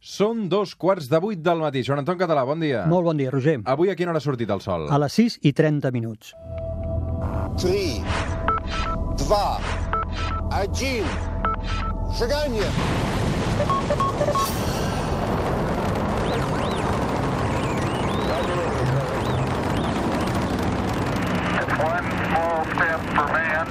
Són dos quarts de vuit del matí. Joan Anton Català, bon dia. Molt bon dia, Roger. Avui a quina hora ha sortit el sol? A les 6 i 30 minuts. 3, 2, 1, seganya! One small step for man,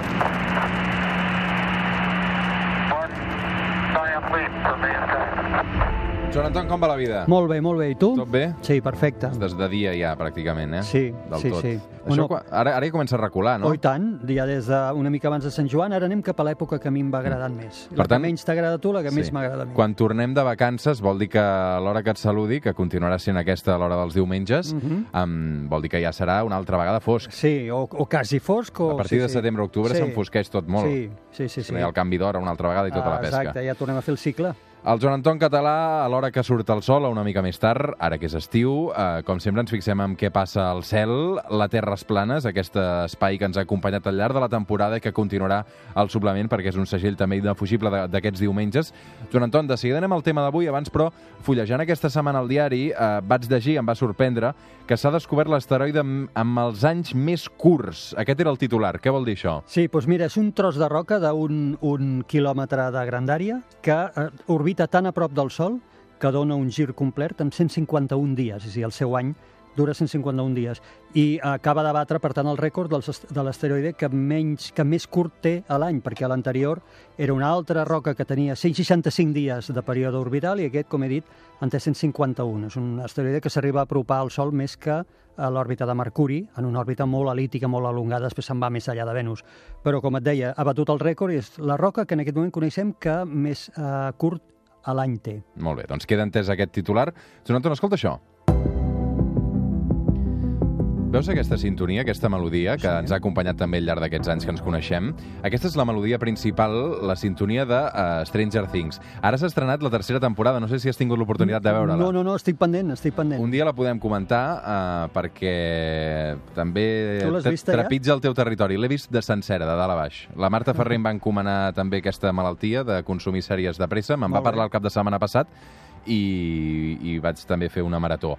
Joan com va la vida? Molt bé, molt bé. I tu? Tot bé? Sí, perfecte. Des de dia ja, pràcticament, eh? Sí, Del sí, tot. sí. Això, Bueno- ara, ara ja comença a recular, no? Oh, i tant, ja des de una mica abans de Sant Joan, ara anem cap a l'època que a mi em va agradant més. Per La tant- que menys t'agrada tu, la que més m'agrada a mi. Quan tornem de vacances vol dir que l'hora que et saludi, que continuarà sent aquesta l'hora dels diumenges, Mhm. um, vol dir que ja serà una altra vegada fosc. Sí, o, o quasi fosc. O... A partir sí, de sí. setembre-octubre Sí. s'enfosqueix tot molt. Sí, sí, sí. sí. Ha el canvi d'hora una altra vegada i tota Ah, la pesca. Exacte, ja tornem a fer el cicle. El Joan Anton Català, a l'hora que surt el sol, una mica més tard, ara que és estiu, eh, com sempre ens fixem en què passa al cel, la Terra es planes, aquest espai que ens ha acompanyat al llarg de la temporada i que continuarà al suplement perquè és un segell també indefugible de- d'aquests diumenges. Joan Anton, de seguida anem al tema d'avui, abans però, fullejant aquesta setmana al diari, eh, vaig llegir, em va sorprendre, que s'ha descobert l'asteroide amb, amb els anys més curts. Aquest era el titular. Què vol dir això? Sí, doncs mira, és un tros de roca d'un un quilòmetre de grandària que eh, orbita tan a prop del Sol que dona un gir complet en 151 dies, és a dir, el seu any dura 151 dies, i acaba de batre, per tant, el rècord de l'asteroide que, menys, que més curt té a l'any, perquè l'anterior era una altra roca que tenia 165 dies de període orbital i aquest, com he dit, en té 151. És un asteroide que s'arriba a apropar al Sol més que a l'òrbita de Mercuri, en una òrbita molt elíptica, molt alongada, després se'n va més enllà de Venus. Però, com et deia, ha batut el rècord i és la roca que en aquest moment coneixem que més eh, curt a l'any té. Molt bé, doncs queda entès aquest titular. Joan Anton, escolta això. Veus aquesta sintonia, aquesta melodia, que Sí. ens ha acompanyat també al llarg d'aquests anys que ens coneixem? Aquesta és la melodia principal, la sintonia de uh, Stranger Things. Ara s'ha estrenat la tercera temporada, no sé si has tingut l'oportunitat de veure-la. No, no, no, estic pendent, estic pendent. Un dia la podem comentar uh, perquè també vista ja? trepitja el teu territori. L'he vist de sencera, de dalt a baix. La Marta Ferrer em va encomanar també aquesta malaltia de consumir sèries de pressa. Me'n va parlar el cap de setmana passat i, i vaig també fer una marató.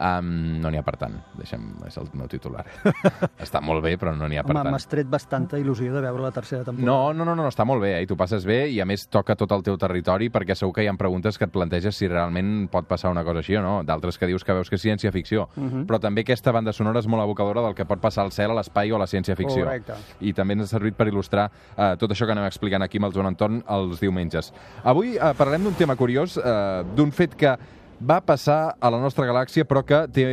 Um, no n'hi ha per tant, deixem, és el meu titular. està molt bé, però no n'hi ha per Home, tant. m'has tret bastanta il·lusió de veure la tercera temporada. No, no, no, no, està molt bé, eh? i tu passes bé, i a més toca tot el teu territori, perquè segur que hi ha preguntes que et planteges si realment pot passar una cosa així o no, d'altres que dius que veus que és ciència-ficció. Mhm. Però també aquesta banda sonora és molt evocadora del que pot passar al cel, a l'espai o a la ciència-ficció. Correcte. I també ens ha servit per il·lustrar eh, tot això que anem explicant aquí amb el Joan Anton els diumenges. Avui eh, parlarem d'un tema curiós, eh, d'un fet que va passar a la nostra galàxia, però que té,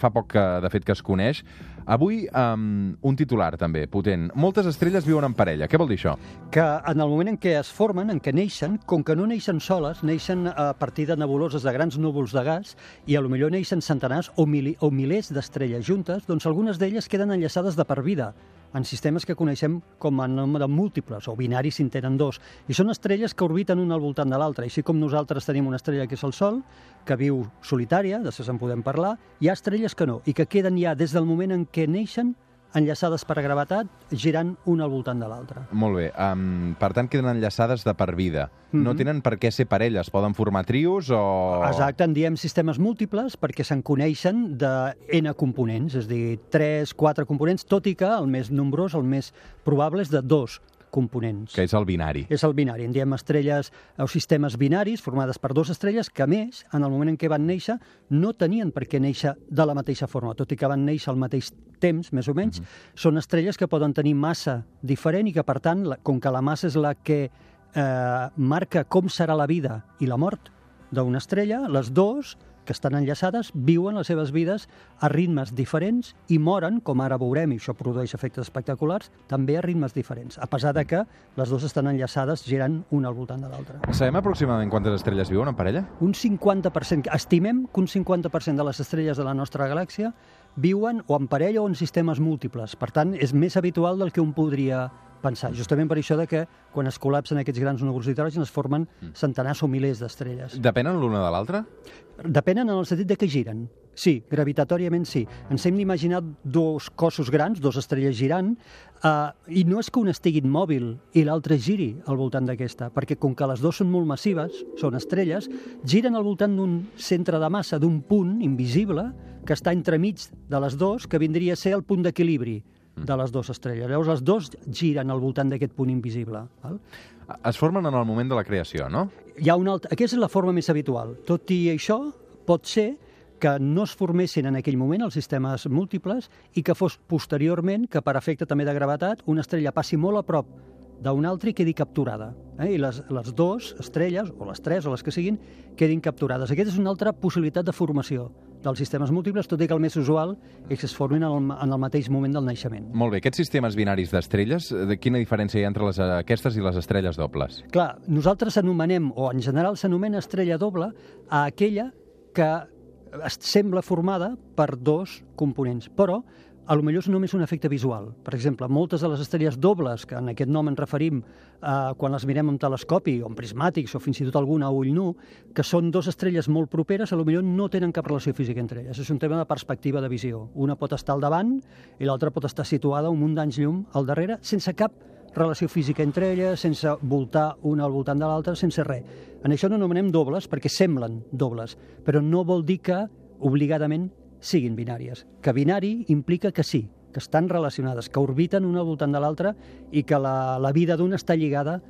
fa poc que, de fet que es coneix. Avui, um, un titular també, potent. Moltes estrelles viuen en parella. Què vol dir això? que en el moment en què es formen, en què neixen, com que no neixen soles, neixen a partir de nebuloses de grans núvols de gas i a lo millor neixen centenars o, mili, o milers d'estrelles juntes, doncs algunes d'elles queden enllaçades de per vida en sistemes que coneixem com a nom de múltiples, o binaris si en tenen dos. I són estrelles que orbiten una al voltant de l'altra. Així com nosaltres tenim una estrella que és el Sol, que viu solitària, després en podem parlar, hi ha estrelles que no, i que queden ja des del moment en què neixen enllaçades per gravetat, girant una al voltant de l'altra. Molt bé. Um, per tant, queden enllaçades de per vida. No Mhm. tenen per què ser parelles. Poden formar trios o... Exacte, en diem sistemes múltiples perquè se'n coneixen de N components, és a dir, 3, 4 components, tot i que el més nombrós, el més probable és de dos components. Que és el binari. És el binari, en diem estrelles o sistemes binaris formades per dues estrelles que, a més, en el moment en què van néixer, no tenien per què néixer de la mateixa forma, tot i que van néixer al mateix temps, més o menys, són estrelles que poden tenir massa diferent i que, per tant, la- com que la massa és la que eh, marca com serà la vida i la mort d'una estrella, les dues que estan enllaçades viuen les seves vides a ritmes diferents i moren, com ara veurem, i això produeix efectes espectaculars, també a ritmes diferents, a pesar de que les dues estan enllaçades girant una al voltant de l'altra. Sabem aproximadament quantes estrelles viuen en parella? Un 50%, estimem que un 50% de les estrelles de la nostra galàxia viuen o en parella o en sistemes múltiples. Per tant, és més habitual del que un podria pensar. Justament per això de que quan es col·lapsen aquests grans núvols d'hidrogen es formen centenars o milers d'estrelles. Depenen l'una de l'altra? Depenen en el sentit de que giren. Sí, gravitatòriament sí. Ens hem d'imaginar dos cossos grans, dos estrelles girant, eh, i no és que una estigui immòbil i l'altra giri al voltant d'aquesta, perquè com que les dues són molt massives, són estrelles, giren al voltant d'un centre de massa, d'un punt invisible, que està entremig de les dues, que vindria a ser el punt d'equilibri de les dues estrelles. Llavors, les dues giren al voltant d'aquest punt invisible. Val? Es formen en el moment de la creació, no? Hi ha una altra... Aquesta és la forma més habitual. Tot i això, pot ser que no es formessin en aquell moment els sistemes múltiples i que fos posteriorment, que per efecte també de gravetat, una estrella passi molt a prop d'una altra i quedi capturada. Eh? I les, les dues estrelles, o les tres, o les que siguin, quedin capturades. Aquesta és una altra possibilitat de formació dels sistemes múltiples, tot i que el més usual és que es formin en el, en el mateix moment del naixement. Molt bé, aquests sistemes binaris d'estrelles, de quina diferència hi ha entre les, aquestes i les estrelles dobles? Clar, nosaltres anomenem, o en general s'anomena estrella doble, a aquella que es sembla formada per dos components, però a lo millor és només un efecte visual. Per exemple, moltes de les estrelles dobles, que en aquest nom ens referim eh, quan les mirem amb telescopi o amb prismàtics o fins i tot alguna a ull nu, que són dues estrelles molt properes, a lo millor no tenen cap relació física entre elles. És un tema de perspectiva de visió. Una pot estar al davant i l'altra pot estar situada un munt d'anys llum al darrere, sense cap relació física entre elles, sense voltar una al voltant de l'altra, sense res. En això no anomenem dobles perquè semblen dobles, però no vol dir que obligadament siguin binàries. Que binari implica que sí, que estan relacionades, que orbiten una al voltant de l'altra i que la, la vida d'una està lligada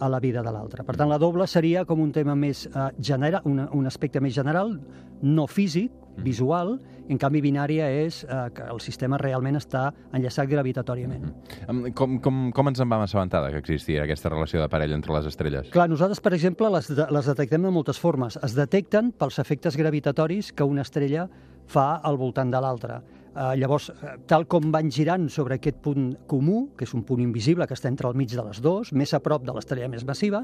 a la vida de l'altra. Per tant, la doble seria com un tema més eh, general, un, un aspecte més general, no físic, visual, en canvi binària és eh, que el sistema realment està enllaçat gravitatòriament. Em, Com, com, com ens en vam assabentar que existia aquesta relació de parella entre les estrelles? Clar, nosaltres, per exemple, les, de, les detectem de moltes formes. Es detecten pels efectes gravitatoris que una estrella fa al voltant de l'altra. Uh, llavors, eh, tal com van girant sobre aquest punt comú, que és un punt invisible que està entre el mig de les dues, més a prop de l'estrella més massiva,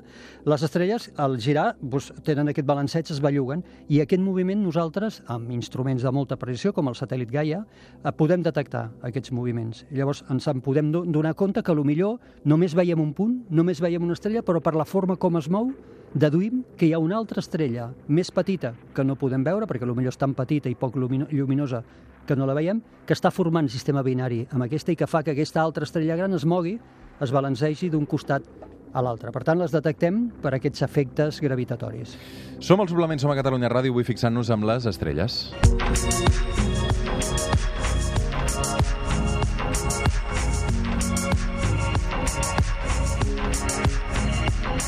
les estrelles, al girar, doncs, tenen aquest balanceig, es belluguen, i aquest moviment nosaltres, amb instruments de molta precisió, com el satèl·lit Gaia, eh, podem detectar aquests moviments. Llavors ens en podem do- donar compte que millor només veiem un punt, només veiem una estrella, però per la forma com es mou, deduïm que hi ha una altra estrella més petita que no podem veure, perquè potser és tan petita i poc lumino lluminosa que no la veiem, que està formant sistema binari amb aquesta i que fa que aquesta altra estrella gran es mogui, es balancegi d'un costat a l'altre. Per tant, les detectem per aquests efectes gravitatoris. Som al Suplement, som a Catalunya Ràdio, avui fixant-nos amb les estrelles.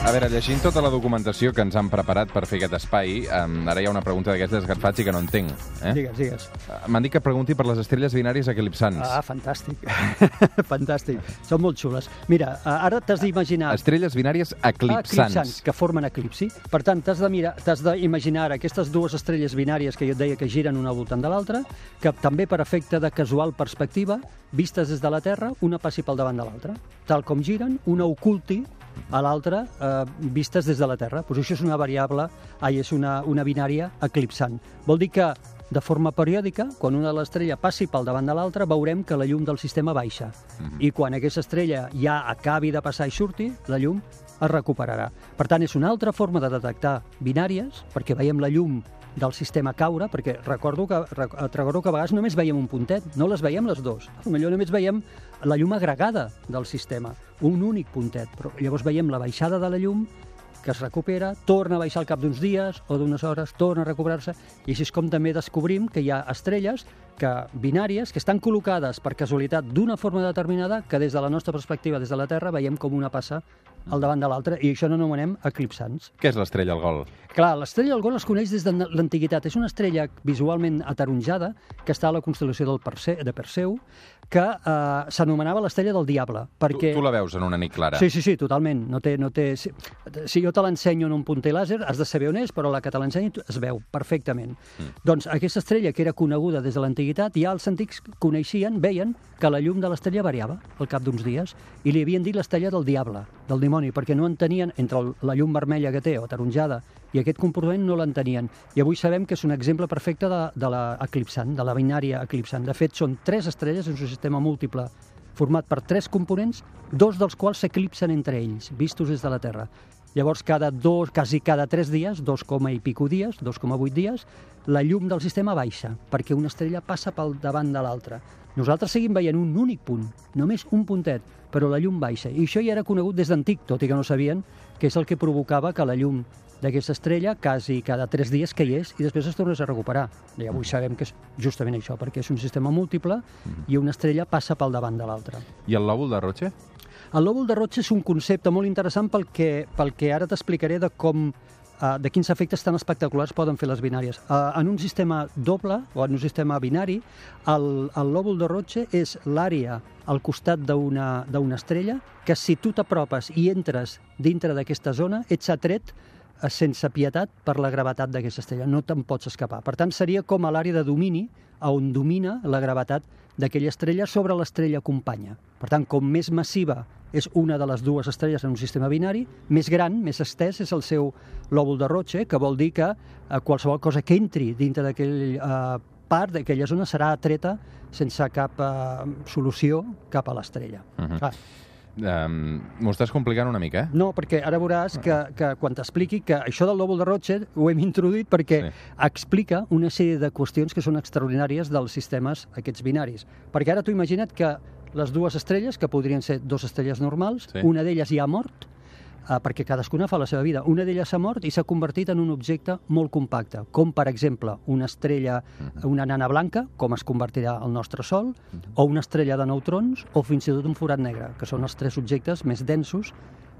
A veure, llegint tota la documentació que ens han preparat per fer aquest espai, um, ara hi ha una pregunta d'aquestes que et faig i que no entenc. Eh? Digues, digues. M'han dit que pregunti per les estrelles binàries eclipsants. Ah, fantàstic. fantàstic. Són molt xules. Mira, eh, ara t'has d'imaginar... Estrelles binàries eclipsants. eclipsants, que formen eclipsi. Per tant, t'has de mirar, t'has d'imaginar ara aquestes dues estrelles binàries que jo et deia que giren una voltant de l'altra, que també per efecte de casual perspectiva, vistes des de la Terra, una passi pel davant de l'altra. Tal com giren, una oculti a l'altra eh, vistes des de la Terra. Pues això és una variable, ai, és una, una binària eclipsant. Vol dir que de forma periòdica, quan una de l'estrella passi pel davant de l'altra, veurem que la llum del sistema baixa. I quan aquesta estrella ja acabi de passar i surti, la llum es recuperarà. Per tant, és una altra forma de detectar binàries, perquè veiem la llum del sistema caure, perquè recordo que, rec- recordo que a vegades només veiem un puntet, no les veiem les dues. Potser només veiem la llum agregada del sistema, un únic puntet, però llavors veiem la baixada de la llum que es recupera, torna a baixar al cap d'uns dies o d'unes hores, torna a recuperar-se, i així és com també descobrim que hi ha estrelles que binàries que estan col·locades per casualitat d'una forma determinada que des de la nostra perspectiva, des de la Terra, veiem com una passa al davant de l'altra, i això no anomenem eclipsants. Què és l'estrella al gol? Clar, l'estrella del Gol es coneix des de l'antiguitat. És una estrella visualment ataronjada que està a la constel·lació del Perse, de Perseu, que eh, s'anomenava l'estrella del Diable. Perquè... Tu, tu la veus en una nit clara. Sí, sí, sí, totalment. No té, no té... Si, si jo te l'ensenyo en un punter làser, has de saber on és, però la que te l'ensenyo es veu perfectament. Mm. Doncs aquesta estrella, que era coneguda des de l'antiguitat, ja els antics coneixien, veien que la llum de l'estrella variava al cap d'uns dies i li havien dit l'estrella del diable, del dimoni, perquè no entenien, entre el, la llum vermella que té o taronjada i aquest comportament no l'entenien. I avui sabem que és un exemple perfecte de, de la eclipsant, de la binària eclipsant. De fet, són tres estrelles en un sistema múltiple format per tres components, dos dels quals s'eclipsen entre ells, vistos des de la Terra. Llavors, cada dos, quasi cada 3 dies, 2, coma i pico dies, 2,8 dies, la llum del sistema baixa, perquè una estrella passa pel davant de l'altra. Nosaltres seguim veient un únic punt, només un puntet, però la llum baixa. I això ja era conegut des d'antic, tot i que no sabien que és el que provocava que la llum d'aquesta estrella quasi cada 3 dies caigués i després es tornés a recuperar. I avui sabem que és justament això, perquè és un sistema múltiple i una estrella passa pel davant de l'altra. I el lòbul de Roche? El lòbul de Roche és un concepte molt interessant pel que, pel que ara t'explicaré de com uh, de quins efectes tan espectaculars poden fer les binàries. Uh, en un sistema doble, o en un sistema binari, el, el lòbul de Roche és l'àrea al costat d'una d'una estrella que si tu t'apropes i entres dintre d'aquesta zona, ets atret eh, sense pietat per la gravetat d'aquesta estrella. No te'n pots escapar. Per tant, seria com a l'àrea de domini on domina la gravetat d'aquella estrella sobre l'estrella companya. Per tant, com més massiva és una de les dues estrelles en un sistema binari, més gran, més estès és el seu lòbul de Roche, que vol dir que eh, qualsevol cosa que entri dintre d'aquell eh, part, d'aquella zona, serà atreta sense cap eh, solució cap a l'estrella. Uh -huh. Clar, Um, M'ho estàs complicant una mica, eh? no, perquè ara veuràs que, que quan t'expliqui que això del lòbul de Roche ho hem introduït perquè Sí. sí. explica una sèrie de qüestions que són extraordinàries dels sistemes aquests binaris. Perquè ara tu imagina't que les dues estrelles, que podrien ser dues estrelles normals, Sí. una d'elles ja ha mort, eh, perquè cadascuna fa la seva vida. Una d'elles s'ha mort i s'ha convertit en un objecte molt compacte, com per exemple una estrella, una nana blanca, com es convertirà el nostre Sol, o una estrella de neutrons, o fins i tot un forat negre, que són els tres objectes més densos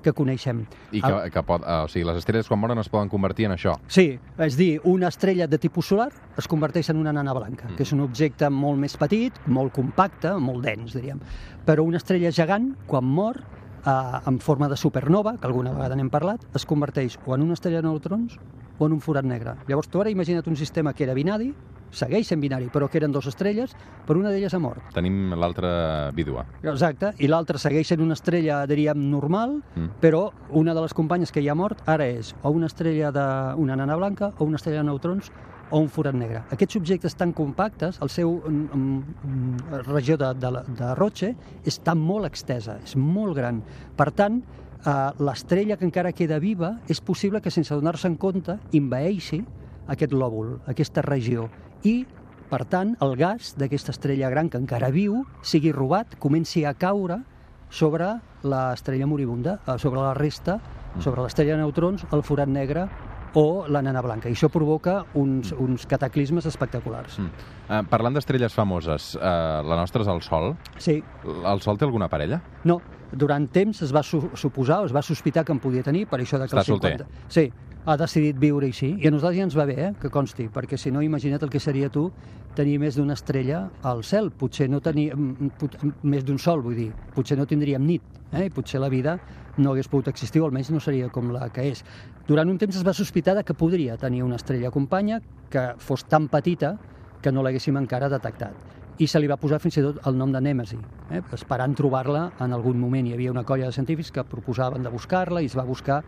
que coneixem. I que, que pot, uh, o sigui, les estrelles quan moren es poden convertir en això. Sí, és dir, una estrella de tipus solar es converteix en una nana blanca, que és un objecte molt més petit, molt compacte, molt dens, diríem. Però una estrella gegant, quan mor, eh, en forma de supernova, que alguna vegada n'hem parlat, es converteix o en una estrella de neutrons o en un forat negre. Llavors, tu ara imagina't un sistema que era binari, segueix sent binari, però que eren dues estrelles, però una d'elles ha mort. Tenim l'altra vídua. Exacte, i l'altra segueix sent una estrella, diríem, normal, Mm. però una de les companyes que ja ha mort ara és o una estrella de una nana blanca o una estrella de neutrons o un forat negre. Aquests objectes tan compactes, el seu mm, mm, regió de, de, de Roche està molt extesa, és molt gran. Per tant, eh, l'estrella que encara queda viva és possible que sense donar-se en compte envaeixi aquest lòbul, aquesta regió, i per tant, el gas d'aquesta estrella gran que encara viu sigui robat, comenci a caure sobre l'estrella moribunda, eh, sobre la resta, sobre l'estrella de neutrons, el forat negre o la nana blanca. I això provoca uns, uns cataclismes espectaculars. Mm. Uh, parlant d'estrelles famoses, uh, la nostra és el Sol. Sí, El Sol té alguna parella? no, durant temps es va su suposar, es va sospitar que en podia tenir, per això de que Està 50... Sí, ha decidit viure així. I a nosaltres ja ens va bé, eh, que consti, perquè si no, imagina't el que seria tu tenir més d'una estrella al cel. Potser no tenir mm, pot- més d'un sol, vull dir. Potser no tindríem nit, eh? i potser la vida no hagués pogut existir, o almenys no seria com la que és. Durant un temps es va sospitar de que podria tenir una estrella companya que fos tan petita que no l'haguéssim encara detectat i se li va posar fins i tot el nom de Nèmesi, eh? esperant trobar-la en algun moment. Hi havia una colla de científics que proposaven de buscar-la i es va buscar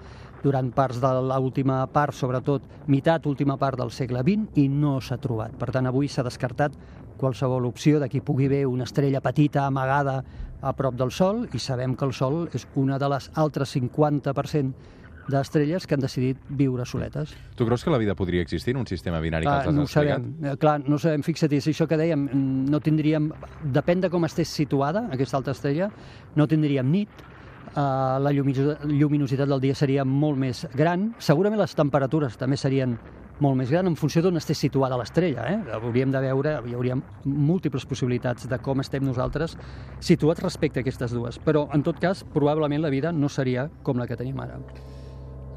durant parts de l'última part, sobretot meitat, última part del segle XX, i no s'ha trobat. Per tant, avui s'ha descartat qualsevol opció de que hi pugui haver una estrella petita amagada a prop del Sol, i sabem que el Sol és una de les altres 50% d'estrelles que han decidit viure soletes. Tu creus que la vida podria existir en un sistema binari que Clar, ens no ho has explicat? sabem. Eh, Clar, no ho sabem. Fixa't, és això que dèiem, mm, no tindríem... Depèn de com estés situada aquesta altra estrella, no tindríem nit, eh, la llumino- lluminositat del dia seria molt més gran, segurament les temperatures també serien molt més gran en funció d'on estés situada l'estrella. Eh? Hauríem de veure, hi hauria múltiples possibilitats de com estem nosaltres situats respecte a aquestes dues. Però, en tot cas, probablement la vida no seria com la que tenim ara.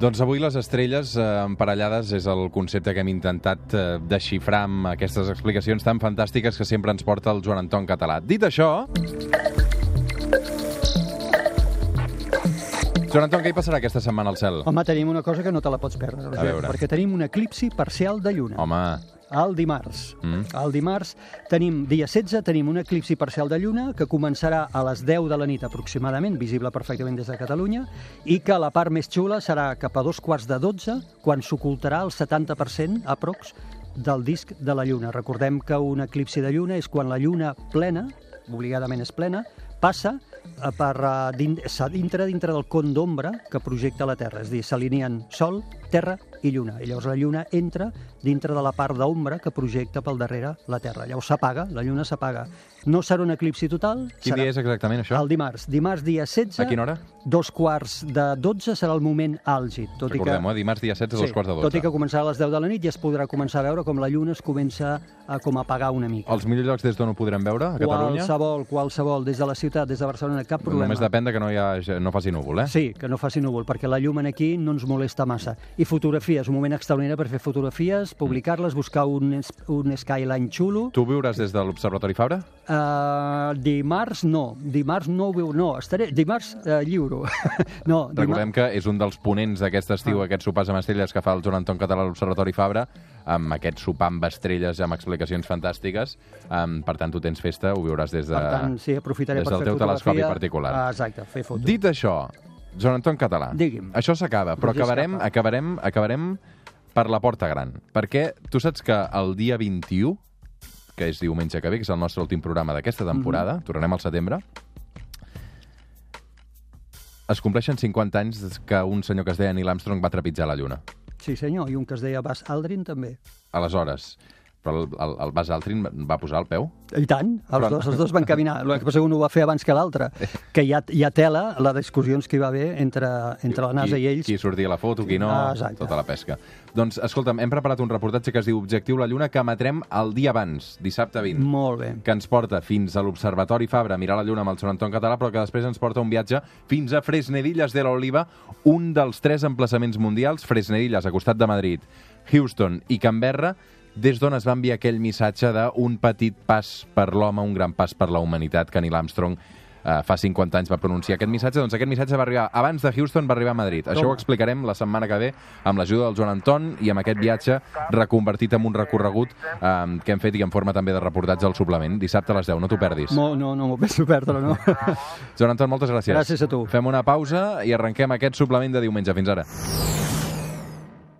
Doncs avui les estrelles eh, emparellades és el concepte que hem intentat eh, desxifrar amb aquestes explicacions tan fantàstiques que sempre ens porta el Joan Anton Català. Dit això... Joan Anton, què hi passarà aquesta setmana al cel? Home, tenim una cosa que no te la pots perdre, Roger, perquè tenim un eclipsi parcial de lluna. Home, El dimarts. Mm. El dimarts tenim, dia 16, tenim un eclipsi parcial de lluna que començarà a les 10 de la nit aproximadament, visible perfectament des de Catalunya, i que la part més xula serà cap a dos quarts de 12, quan s'ocultarà el 70% aprox del disc de la lluna. Recordem que un eclipsi de lluna és quan la lluna plena, obligadament és plena, passa eh, per eh, dintre dintre del con d'ombra que projecta la Terra, és a dir, s'alineen Sol, Terra i Lluna. I llavors la Lluna entra dintre de la part d'ombra que projecta pel darrere la Terra. Llavors s'apaga, la Lluna s'apaga. No serà un eclipsi total. Quin serà dia és exactament això? El dimarts. Dimarts, dia 16. A quina hora? Dos quarts de 12 serà el moment àlgid. Tot Recordem, i que, eh? dimarts dia 16 a dos quarts de 12. tot i que començarà a les 10 de la nit i es podrà començar a veure com la lluna es comença a, com a apagar una mica. Els millors llocs des d'on ho podrem veure, a Catalunya? Qualsevol, qualsevol, des de la ciutat, des de Barcelona, cap problema. Només depèn de que no, hi ha, no faci núvol, eh? Sí, que no faci núvol, perquè la llum aquí no ens molesta massa. I fotografies, un moment extraordinari per fer fotografies, publicar-les, buscar un, un skyline xulo. Tu viuràs des de l'Observatori Fabra? Uh, dimarts no, dimarts no ho veu, no, estaré, dimarts uh, lliuro. no, Recordem que és un dels ponents d'aquest estiu, Ah. aquests sopars amb estrelles que fa el Joan Anton Català a l'Observatori Fabra, amb aquest sopar amb estrelles, amb explicacions fantàstiques. Um, per tant, tu tens festa, ho viuràs des de... Per tant, sí, aprofitaré des per del fer teu telescopi particular. Ah, exacte, fer foto. Dit això, Joan Anton Català, Digui'm. això s'acaba, però Roger acabarem, acabarem, acabarem per la porta gran. Perquè tu saps que el dia 21, que és diumenge que ve, que és el nostre últim programa d'aquesta temporada, Mhm. tornarem al setembre, es compleixen 50 anys des que un senyor que es deia Neil Armstrong va trepitjar la Lluna. Sí, senyor, i un que es deia Bas Aldrin també. Aleshores, però el, el, el Buzz Aldrin va posar el peu? I tant, els, Però- dos, els dos van caminar. El que passa que un ho va fer abans que l'altre. Que hi ha, hi ha tela, les discussions que hi va haver entre, entre la NASA qui, i ells. Qui sortia a la foto, qui no, Ah, exacte. tota la pesca. Doncs, escolta'm, hem preparat un reportatge que es diu Objectiu la Lluna, que emetrem el dia abans, dissabte 20. Molt bé. que ens porta fins a l'Observatori Fabra a mirar la Lluna amb el Joan Anton Català, però que després ens porta un viatge fins a Fresnedilles de l'Oliva, un dels tres emplaçaments mundials, Fresnedilles, a costat de Madrid, Houston i Canberra, des d'on es va enviar aquell missatge d'un petit pas per l'home, un gran pas per la humanitat, que Neil Armstrong eh, fa 50 anys va pronunciar aquest missatge, doncs aquest missatge va arribar abans de Houston, va arribar a Madrid. Això ho explicarem la setmana que ve amb l'ajuda del Joan Anton i amb aquest viatge reconvertit en un recorregut eh, que hem fet i en forma també de reportatge al suplement. Dissabte a les 10, no t'ho perdis. No, no, no m'ho penso perdre, no. Joan Anton, moltes gràcies. Gràcies a tu. Fem una pausa i arrenquem aquest suplement de diumenge. Fins ara.